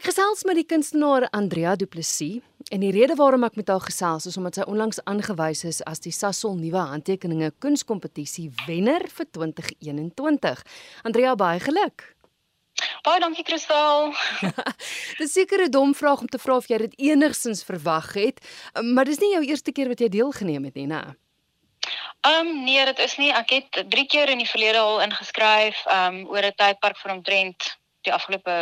Ek gesels met die kunstenaar Andrea Du Plessis en die rede waarom ek met haar gesels is omdat sy onlangs aangewys is as die Sasol nuwe handtekeninge kunskompetisie wenner vir 2021. Andrea, baie geluk. Baie dankie Kristal. dis seker 'n dom vraag om te vra of jy dit enigsins verwag het, maar dis nie jou eerste keer wat jy deelgeneem het nie, né? Ehm um, nee, dit is nie. Ek het 3 keer in die verlede al ingeskryf, ehm um, oor 'n tydperk van omtrent die afgelope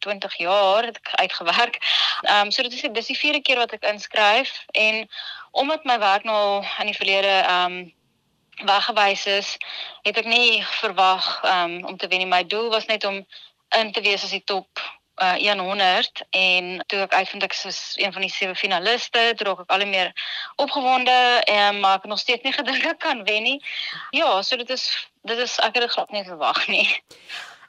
20 jaar het ek uitgewerk. Ehm um, so dit is dis die vierde keer wat ek inskryf en omdat my werk nou in die verlede ehm um, weggewys is, het ek nie verwag um, om te wen nie. My doel was net om in te wees as die top uh, 100 en toe ek uitvind ek is een van die sewe finaliste, toe raak ek al meer opgewonde en maar ek nog steeds nie gedink ek kan wen nie. Ja, so dit is dit is ek het dit glad nie verwag nie.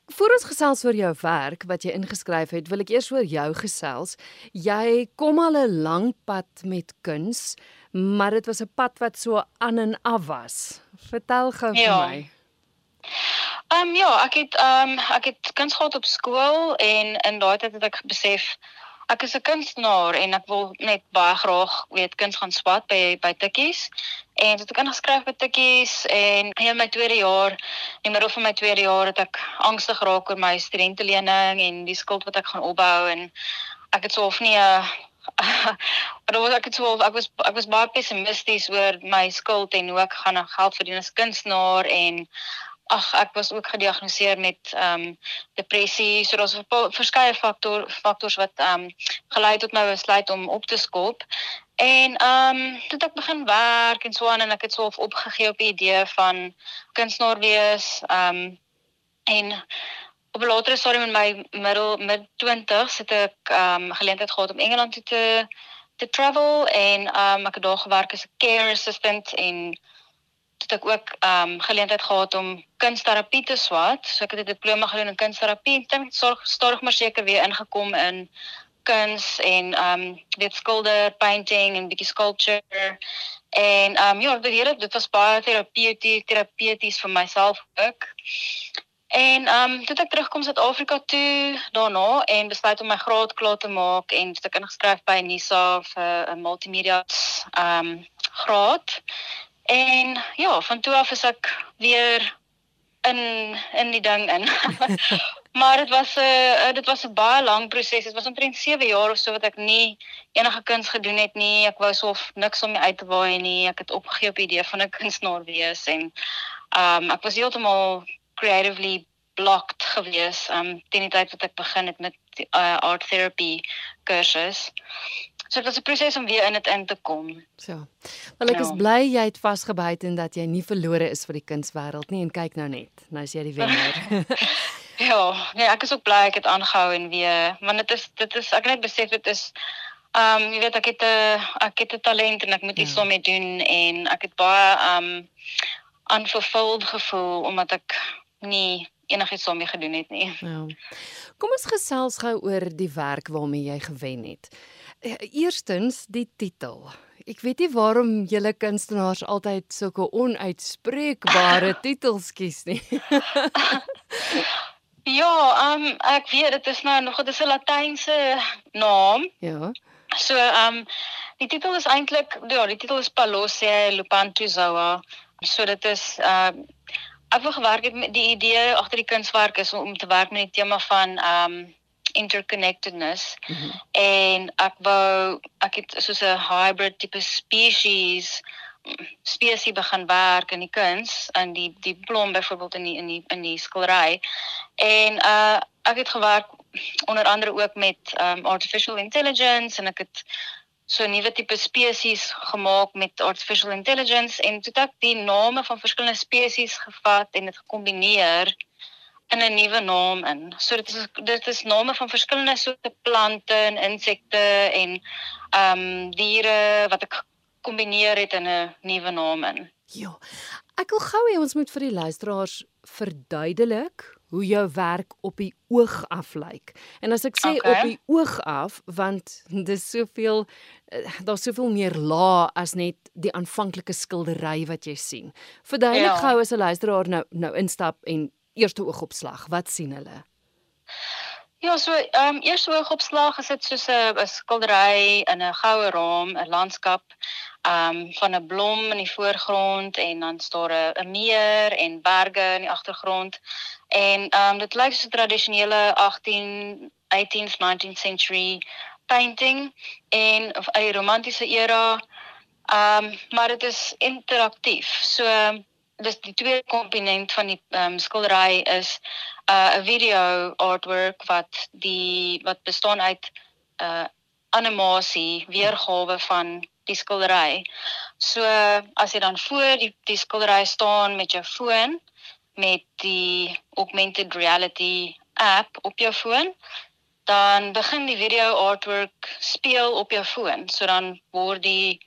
Voor ons gesels oor jou werk wat jy ingeskryf het, wil ek eers oor jou gesels. Jy kom al 'n lang pad met kuns, maar dit was 'n pad wat so aan en af was. Vertel gou vir ja. my. Ehm um, ja, ek het ehm um, ek het kuns gehad op skool en in daai tyd het ek besef ek is 'n kunstenaar en ek wil net baie graag weet kuns gaan swat by by Tikkies. En dit het ek geskryf by Tikkies en in my tweede jaar, in die middel van my tweede jaar het ek angstig geraak oor my studentelening en die skuld wat ek gaan opbou en ek het so of nie 'n Maar was ek so ek was ek was baie pessimisties oor my skuld en hoe ek gaan geld verdien as kunstenaar en ag ek was ook gediagnoseer met ehm um, depressie. So daar's verskeie faktor faktors wat ehm um, gelei tot my besluit om op te skop. En ehm um, toe ek begin werk en so aan en ek het so opgegee op die idee van kunstenaar wees ehm um, en op 'n latere stadium in my middel mid 20s het ek ehm um, geleentheid gehad om Engeland toe te te travel en ehm um, ek het daar gewerk as 'n care assistant en het ek ook ehm um, geleentheid gehad om kunsterapie te swat. So ek het 'n diploma gedoen in kunsterapie en dit sorg stadig maar seker weer ingekom in kuns en ehm um, dit skilder, painting en bietjie sculpture. En ehm um, ja, dit hier dit was baie terapeuties terapeuties vir myself ook. En ehm um, toe ek terugkom Suid-Afrika toe daarna en besluit om my graad klaar te maak en het ek ingeskryf by NISA vir 'n multimedia ehm um, graad. En ja, van toe af is ek weer in in die ding in. maar dit was 'n uh, dit was 'n baie lang proses. Dit was omtrent 7 jaar of so wat ek nie enige kuns gedoen het nie. Ek wou soof niks om my uit te waai nie. Ek het opgegee op die idee van 'n kunstenaar wees en ehm um, ek was heeltemal creatively blocked gewees um teen die tyd wat ek begin het met uh, art therapy kursus. So dit was 'n proses om weer in dit in te kom. So. Wel ek ja. is bly jy het vasgebyt en dat jy nie verlore is vir die kunswêreld nie en kyk nou net. Nou is jy die wenner. ja, nee, ek is ook bly ek het aangehou en weer want dit is dit is ek net besef dit is ehm um, jy weet ek het 'n ek het 'n talent en ek moet iets ja. daarmee doen en ek het baie ehm um, unfulfilled gevoel omdat ek nie enigiets daarmee gedoen het nie. Ja. Kom ons gesels gou oor die werk waarmee jy gewen het. Eh, eerstens die titel. Ek weet nie waarom julle kunstenaars altyd sulke onuitspreekbare titels kies nie. ja, um, ek weet dit is nou nog dit is 'n latynse naam. Ja. So, ehm um, die titel is eintlik ja, die titel is Palosia Lupantuzoa. So dit is ehm uh, ek wou gewerk het met die idee agter die kunswerk is om te werk met die tema van ehm um, interconnectedness mm -hmm. en ek wou ek het soos 'n hybrid tipe species spesie begin werk in die kuns in die die blom byvoorbeeld in die in die in die skildery en uh ek het gewerk onder andere ook met um artificial intelligence en ek het so nuwe tipe spesies gemaak met artificial intelligence en toe het die name van verskillende spesies gevat en dit gekombineer in 'n nuwe naam in. So dit is dit is name van verskillende soorte plante en insekte en ehm um, diere wat ek kombineer het in 'n nuwe naam in. Ja. Ek wil gou hê ons moet vir die luisteraars verduidelik hoe jou werk op die oog af lyk. En as ek sê okay. op die oog af, want dis soveel eh, daar's soveel meer lae as net die aanvanklike skildery wat jy sien. Verduidelik ja. gou as 'n luisteraar nou nou instap en eerste oogopslag? Wat sien hulle? Ja, so ehm um, eers oogopslag is dit soos 'n skildery in 'n goue raam, 'n landskap ehm um, van 'n blom in die voorgrond en dan staan 'n meer en berge in die agtergrond. En ehm um, dit lyk soos 'n tradisionele 18 18th 19th century painting en of 'n romantiese era. Ehm um, maar dit is interaktief. So dis die tweede komponent van die ehm um, skildery is 'n uh, video artwork wat die wat bestaan uit 'n uh, animasie weergawe van die skildery. So as jy dan voor die die skildery staan met jou foon met die augmented reality app op jou foon, dan begin die video artwork speel op jou foon. So dan word die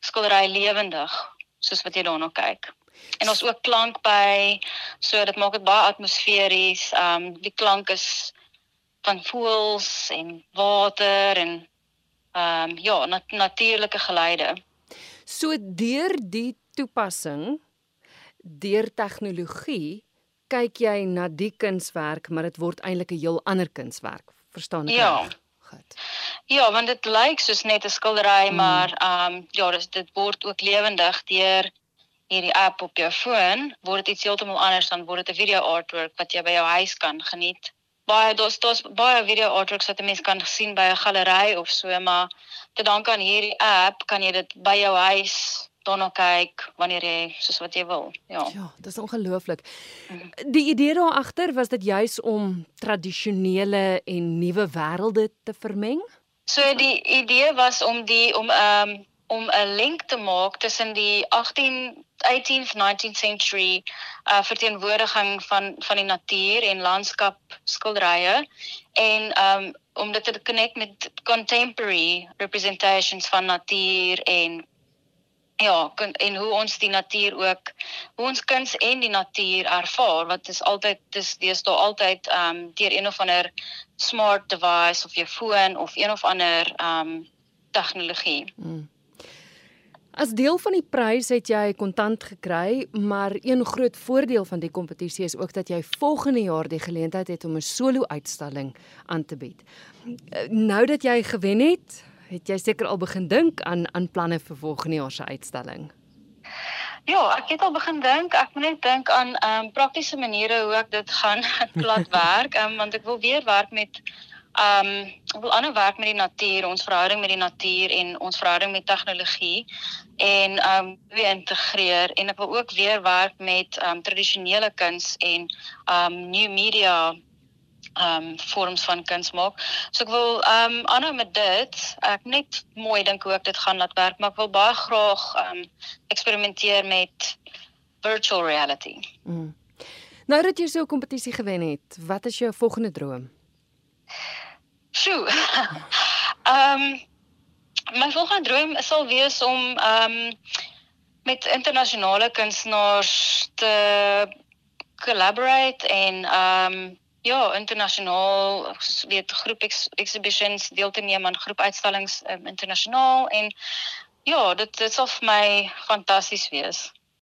skildery lewendig soos wat jy daarna kyk. En ons ook klank by, so dit maak dit baie atmosferies. Um die klank is van voëls en water en um ja, nat natuurlike geluide. So deur die toepassing deur tegnologie kyk jy na die kunswerk, maar dit word eintlik 'n heel ander kunswerk. Verstaan ek? Ja. Goed. Ja, want dit lyk soos net 'n skildery, mm. maar ehm um, ja, dis dit word ook lewendig deur hierdie app op jou foon. Word dit iets heeltemal anders dan word dit 'n video artwork wat jy by jou huis kan geniet. Baie daar's daar's baie video artworks wat 'n mens kan sien by 'n galery of so, maar te danke aan hierdie app kan jy dit by jou huis daarna kyk wanneer jy soos wat jy wil. Ja. Ja, dit is ongelooflik. Die idee daar agter was dit juis om tradisionele en nuwe wêrelde te vermeng. So die idee was om die om ehm um, om 'n link te maak tussen die 18 18th 19th century uh verteenwoordiging van van die natuur en landskap skilderye en um om dit te connect met contemporary representations van natuur en ja, en hoe ons die natuur ook hoe ons kuns en die natuur ervaar wat is altyd dis dis daar altyd ehm um, deur een of ander smart device of jou foon of een of ander ehm um, tegnologie. Hmm. As deel van die prys het jy kontant gekry, maar een groot voordeel van die kompetisie is ook dat jy volgende jaar die geleentheid het om 'n solo-uitstalling aan te bied. Eh, nou dat jy gewen het, het jy seker al begin dink aan aan planne vir volgende jaar se uitstalling? Ja, ek het al begin dink. Ek moet net dink aan ehm um, praktiese maniere hoe ek dit gaan plat werk, um, want ek wil weer werk met ehm um, ek wil ander werk met die natuur, ons verhouding met die natuur en ons verhouding met tegnologie en ehm um, weer integreer en ek wil ook weer werk met ehm um, tradisionele kuns en ehm um, new media ehm um, vorms van kuns maak. So ek wil ehm um, aanhou met dit. Ek net mooi dink hoe ek dit gaan laat werk, maar ek wil baie graag ehm um, eksperimenteer met virtual reality. Mm. Nou dat jy so 'n kompetisie gewen het, wat is jou volgende droom? Sjoe. Ehm um, my volgende droom sal wees om ehm um, met internasionale kunstenaars te collaborate en ehm um, ja, internasionaal weet groep ex exhibitions deel te neem aan groepuitstallings um, internasionaal en ja, dit dit sal vir my fantasties wees.